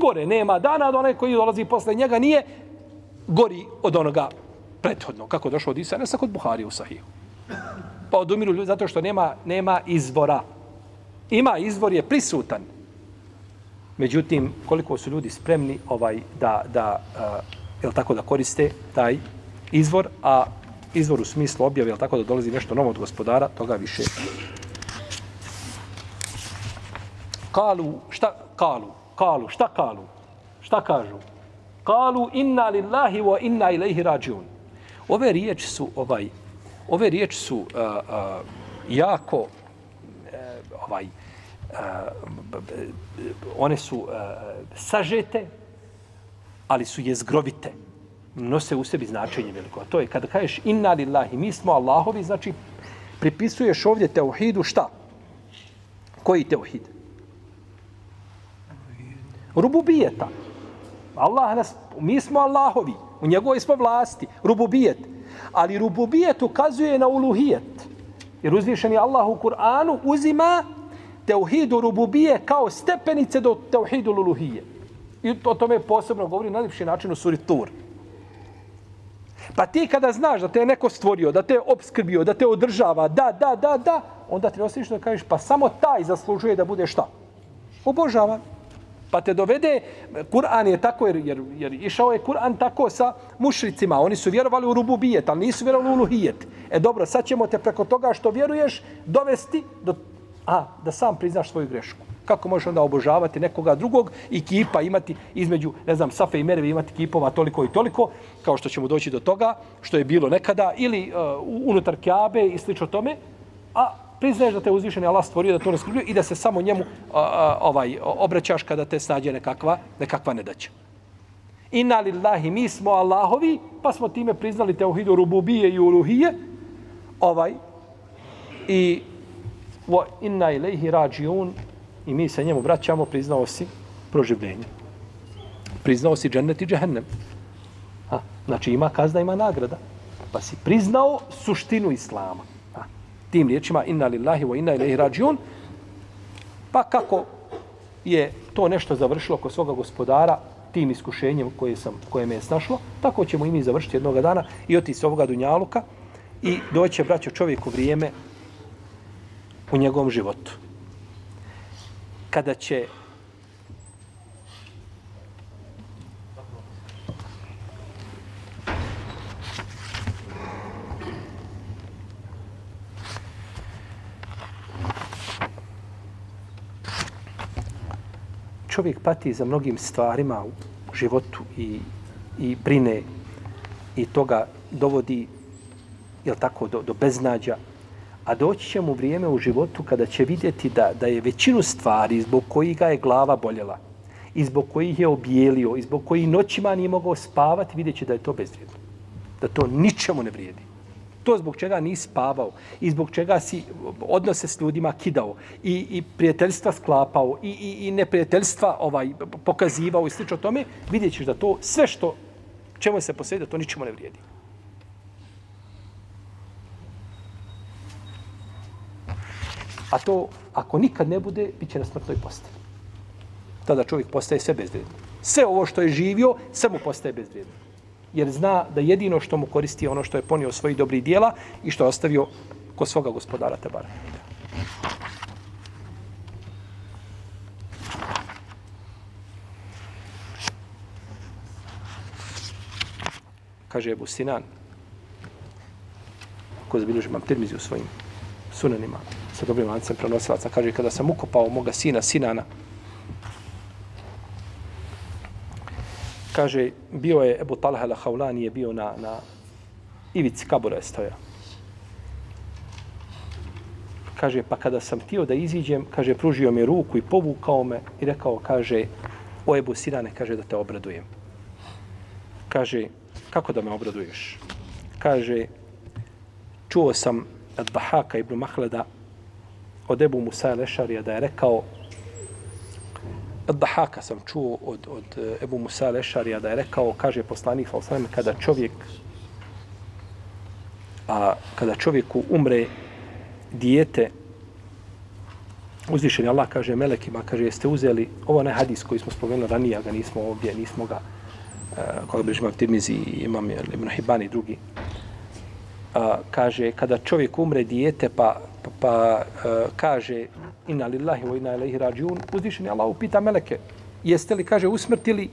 Gore nema dana od onaj koji dolazi posle njega nije gori od onoga prethodno. Kako došlo od Isa, ne kod Buhari u Sahiju pa odumiru ljudi zato što nema, nema izvora. Ima izvor je prisutan. Međutim, koliko su ljudi spremni ovaj da, da uh, jel tako da koriste taj izvor, a izvor u smislu objave, jel tako da dolazi nešto novo od gospodara, toga više. Kalu, šta kalu? Kalu, šta kalu? Šta kažu? Kalu inna lillahi wa inna ilaihi rađun. Ove riječi su ovaj ove riječi su uh, uh, jako uh, ovaj uh, one su uh, sažete ali su jezgrovite nose u sebi značenje veliko. A to je kada kažeš inna lillahi, mi smo Allahovi, znači pripisuješ ovdje teuhidu šta? Koji teuhid? Rububijeta. Allah nas, mi smo Allahovi, u njegovoj smo vlasti, rububijet. Ali rububijet ukazuje na uluhijet. Jer uzvišeni Allah u Kur'anu uzima teuhidu rububije kao stepenice do teuhidu uluhije. I o tome posebno govori na najljepši način u suri Tur. Pa ti kada znaš da te je neko stvorio, da te je obskrbio, da te održava, da, da, da, da, onda ti osjećaš da kažeš, pa samo taj zaslužuje da bude šta? Obožavan. Pa te dovede, Kur'an je tako, jer, jer, jer išao je Kur'an tako sa mušricima. Oni su vjerovali u rububijet, ali nisu vjerovali u luhijet. E dobro, sad ćemo te preko toga što vjeruješ dovesti do, a, da sam priznaš svoju grešku. Kako možeš onda obožavati nekoga drugog i kipa imati između, ne znam, Safe i Merve imati kipova toliko i toliko, kao što ćemo doći do toga, što je bilo nekada, ili uh, unutar Kjabe i slično tome, a priznaješ da te uzvišeni Allah stvorio da to ne i da se samo njemu a, a, ovaj obraćaš kada te snađe nekakva, nekakva nedaća. Inna lillahi, mi smo Allahovi, pa smo time priznali teuhidu rububije i uluhije, ovaj, i wa inna ilaihi rađiun, i mi se njemu vraćamo, priznao si proživljenje. Priznao si džennet i džehennem. Ha, znači ima kazna, ima nagrada. Pa si priznao suštinu Islama Ha, tim riječima inna lillahi wa inna ilaihi rađiun, pa kako je to nešto završilo kod svoga gospodara tim iskušenjem koje, sam, koje me je snašlo, tako ćemo i mi završiti jednog dana i otići s ovoga dunjaluka i doće, braćo, čovjeku vrijeme u njegovom životu. Kada će čovjek pati za mnogim stvarima u životu i, i brine i toga dovodi jel tako, do, do beznađa, a doći će mu vrijeme u životu kada će vidjeti da, da je većinu stvari zbog kojih ga je glava boljela i zbog kojih je obijelio, i zbog kojih noćima nije mogao spavati, vidjet će da je to bezvrijedno. Da to ničemu ne vrijedi to zbog čega nisi spavao i zbog čega si odnose s ljudima kidao i, i prijateljstva sklapao i, i, i neprijateljstva ovaj, pokazivao i slično tome, vidjet ćeš da to sve što čemu se posvedi, to ničemu ne vrijedi. A to, ako nikad ne bude, bit će na smrtnoj postavi. Tada čovjek postaje sve bezvrijedno. Sve ovo što je živio, sve mu postaje bezvrijedno jer zna da jedino što mu koristi je ono što je ponio svoji dobri dijela i što je ostavio kod svoga gospodara Tebara. Kaže Ebu Sinan, ko zabilježi mam termizi u svojim sunanima sa dobrim lancem prenosilaca, kaže kada sam ukopao moga sina Sinana, kaže, bio je Ebu Talha al-Haulani je bio na, na ivici kabura je stoja. Kaže, pa kada sam htio da iziđem, kaže, pružio mi ruku i povukao me i rekao, kaže, o Ebu Sinane, kaže, da te obradujem. Kaže, kako da me obraduješ? Kaže, čuo sam od Bahaka ibn Mahleda od Ebu Musa Lešarija da je rekao, Dahaka sam čuo od, od eh, Ebu Musa Lešarija da je rekao, kaže poslanik Falsalem, kada čovjek a kada čovjeku umre dijete uzvišen je Allah kaže melekima kaže jeste uzeli? Ovo ne hadis koji smo spomenuli ranije ga nismo ovdje nismo ga eh, uh, koga bi imam Tirmizi imam Ibn Hibani i drugi. A, kaže kada čovjek umre dijete pa pa, e, kaže inna lillahi wa inna ilaihi rađiun, uzvišeni Allah upita meleke, jeste li, kaže, usmrtili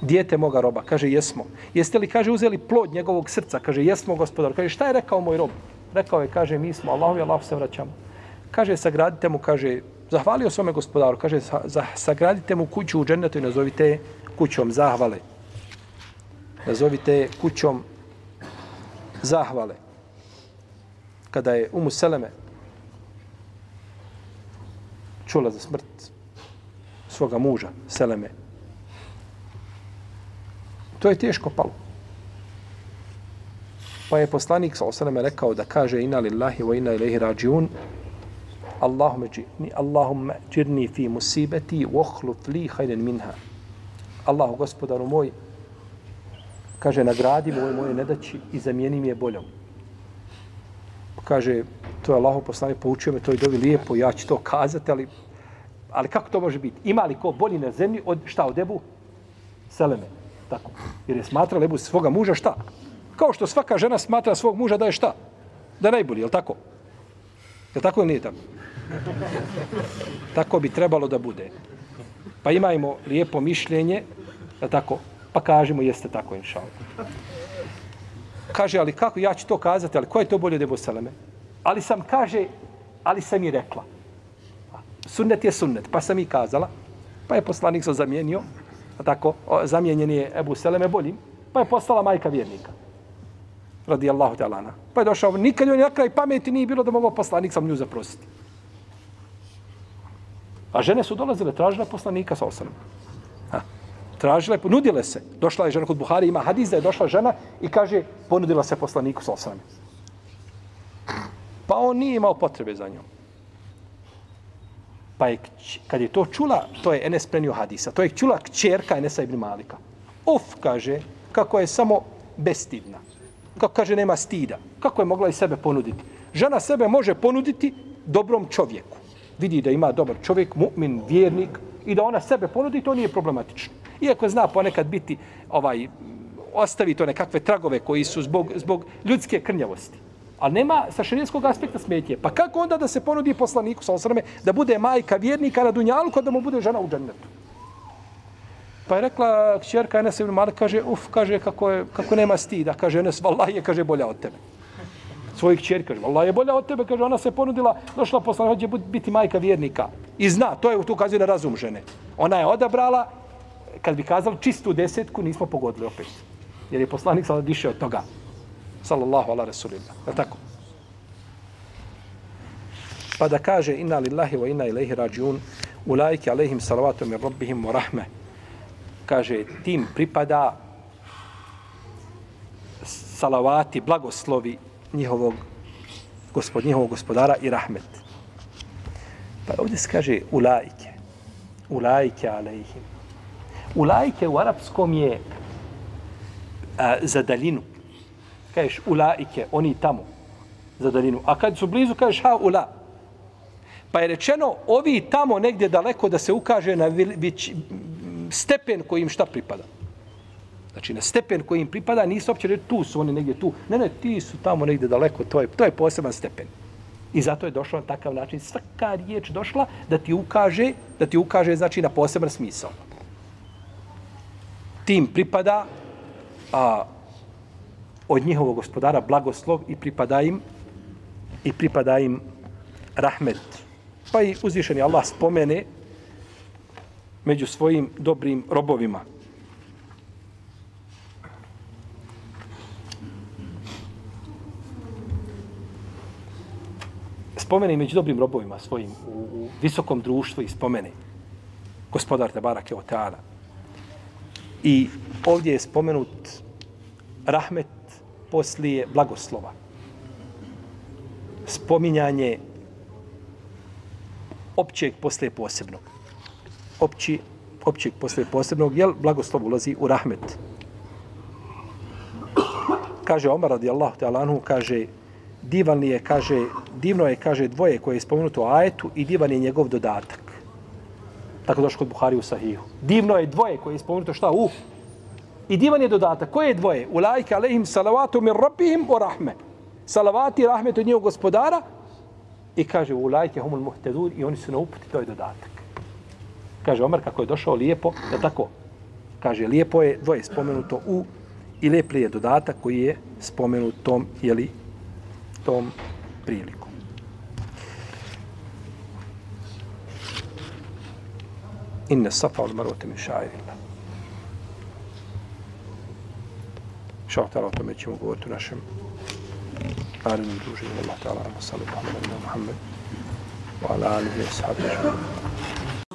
dijete moga roba? Kaže, jesmo. Jeste li, kaže, uzeli plod njegovog srca? Kaže, jesmo, gospodar. Kaže, šta je rekao moj rob? Rekao je, kaže, mi smo Allahu i Allahu se vraćamo. Kaže, sagradite mu, kaže, zahvalio svome gospodaru, kaže, sagradite mu kuću u džennetu i nazovite kućom zahvale. Nazovite kućom zahvale. Kada je Umu Seleme čula za smrt svoga muža, Seleme. To je teško palo. Pa je poslanik sa osaname rekao da kaže ina lillahi wa ina ilaihi rađiun Allahumme džirni, Allahumme džirni fi musibeti vohluf li hajden minha. Allahu gospodaru moj, kaže, nagradi moj moje nedaći i zamijeni mi je boljom. Kaže, to je Allaho poslanik, poučio me to i dovi lijepo, ja ću to kazati, ali, ali kako to može biti? Ima li ko bolji na zemlji od šta, od Ebu? Seleme. Tako. Jer je smatrala Ebu svoga muža šta? Kao što svaka žena smatra svog muža da je šta? Da je najbolji, je li tako? Je tako ili nije tako? Tako bi trebalo da bude. Pa imajmo lijepo mišljenje, da tako, pa kažemo jeste tako, inša Kaže, ali kako, ja ću to kazati, ali ko je to bolje od Ebu Seleme? Ali sam, kaže, ali sam i rekla. Sunnet je sunnet, pa sam i kazala, pa je poslanik se zamijenio, a tako, zamijenjen je Ebu Seleme boljim, pa je postala majka vjernika radijallahu ta'ala. Pa je došao, nikad joj na kraj pameti nije bilo da mogu poslanik sam nju zaprositi. A žene su dolazile, tražile poslanika sa osanom tražila Tražile, ponudile se. Došla je žena kod Buhari, ima hadis da je došla žena i kaže, ponudila se poslaniku sa osanom. Pa on nije imao potrebe za njom. Pa je, kad je to čula, to je Enes prenio hadisa, to je čula kćerka Enesa ibn Malika. Of, kaže, kako je samo bestidna kako kaže, nema stida. Kako je mogla i sebe ponuditi? Žena sebe može ponuditi dobrom čovjeku. Vidi da ima dobar čovjek, mu'min, vjernik, i da ona sebe ponudi, to nije problematično. Iako zna ponekad biti, ovaj, ostavi to nekakve tragove koji su zbog, zbog ljudske krnjavosti. Ali nema sa šarijetskog aspekta smetje. Pa kako onda da se ponudi poslaniku sa osrame da bude majka vjernika na dunjalu kada mu bude žena u džennetu? Pa je rekla kćerka Enes ibn Malik, kaže, uf, kaže, kako, je, kako nema stida. Kaže, Enes, vallaha je, kaže, bolja od tebe. Svojih kćer, kaže, vallaha je bolja od tebe. Kaže, ona se ponudila, došla posla, hoće biti majka vjernika. I zna, to je tu ukazuje na razum žene. Ona je odabrala, kad bi kazali čistu desetku, nismo pogodili opet. Jer je poslanik sada diše od toga. Sallallahu ala rasulillah. Je tako? Pa da kaže, inna lillahi wa inna ilaihi rađiun, ulajke alaihim salavatu min rabbihim wa rahme. kaže, tim pripada salavati, blagoslovi njihovog, gospod, njihovog gospodara i rahmet. Pa ovdje se kaže ulajke. Ulajke alejhim. Ulajke u arapskom je a, za daljinu. Kažeš ulajke, oni tamo, za daljinu. A kad su blizu, kažeš ha ula. Pa je rečeno, ovi tamo negdje daleko da se ukaže na vić, stepen kojim šta pripada. Znači, na stepen koji im pripada, nisu uopće reći tu su oni negdje tu. Ne, ne, ti su tamo negdje daleko, to je, to je poseban stepen. I zato je došlo na takav način. Svaka riječ došla da ti ukaže, da ti ukaže, znači, na poseban smisao. Tim pripada a, od njihovog gospodara blagoslov i pripada im i pripada im rahmet. Pa i uzvišeni Allah spomene među svojim dobrim robovima. Spomeni među dobrim robovima svojim u, u visokom društvu i spomene gospodar Tebarake Oteana. I ovdje je spomenut rahmet poslije blagoslova. Spominjanje općeg poslije posebnog opći, općeg posle posebnog, jel blagoslov ulazi u rahmet. Kaže Omar radijallahu ta'ala kaže, divan je, kaže, divno je, kaže, dvoje koje je spomenuto u ajetu i divan je njegov dodatak. Tako došlo kod Buhari u Sahihu. Divno je dvoje koje je spomenuto šta? U. I divan je dodatak. Koje je dvoje? U lajke alehim salavatu min rabbihim o rahme. Salavati i rahmet od njegov gospodara. I kaže u lajke humul muhtedur i oni su na uputi, to je dodatak kaže Omar kako je došao lijepo, da tako, kaže lijepo je dvoje spomenuto u i lijepli je dodatak koji je spomenut tom, jeli, tom prilikom. إن الصفا والمروة من شعائر الله. شعر تعالى وتم يتشم وقوات ناشم آل من دوجه والله تعالى. وصلى الله على نبينا محمد وعلى آله وصحبه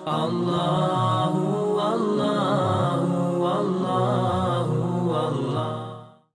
الله الله الله.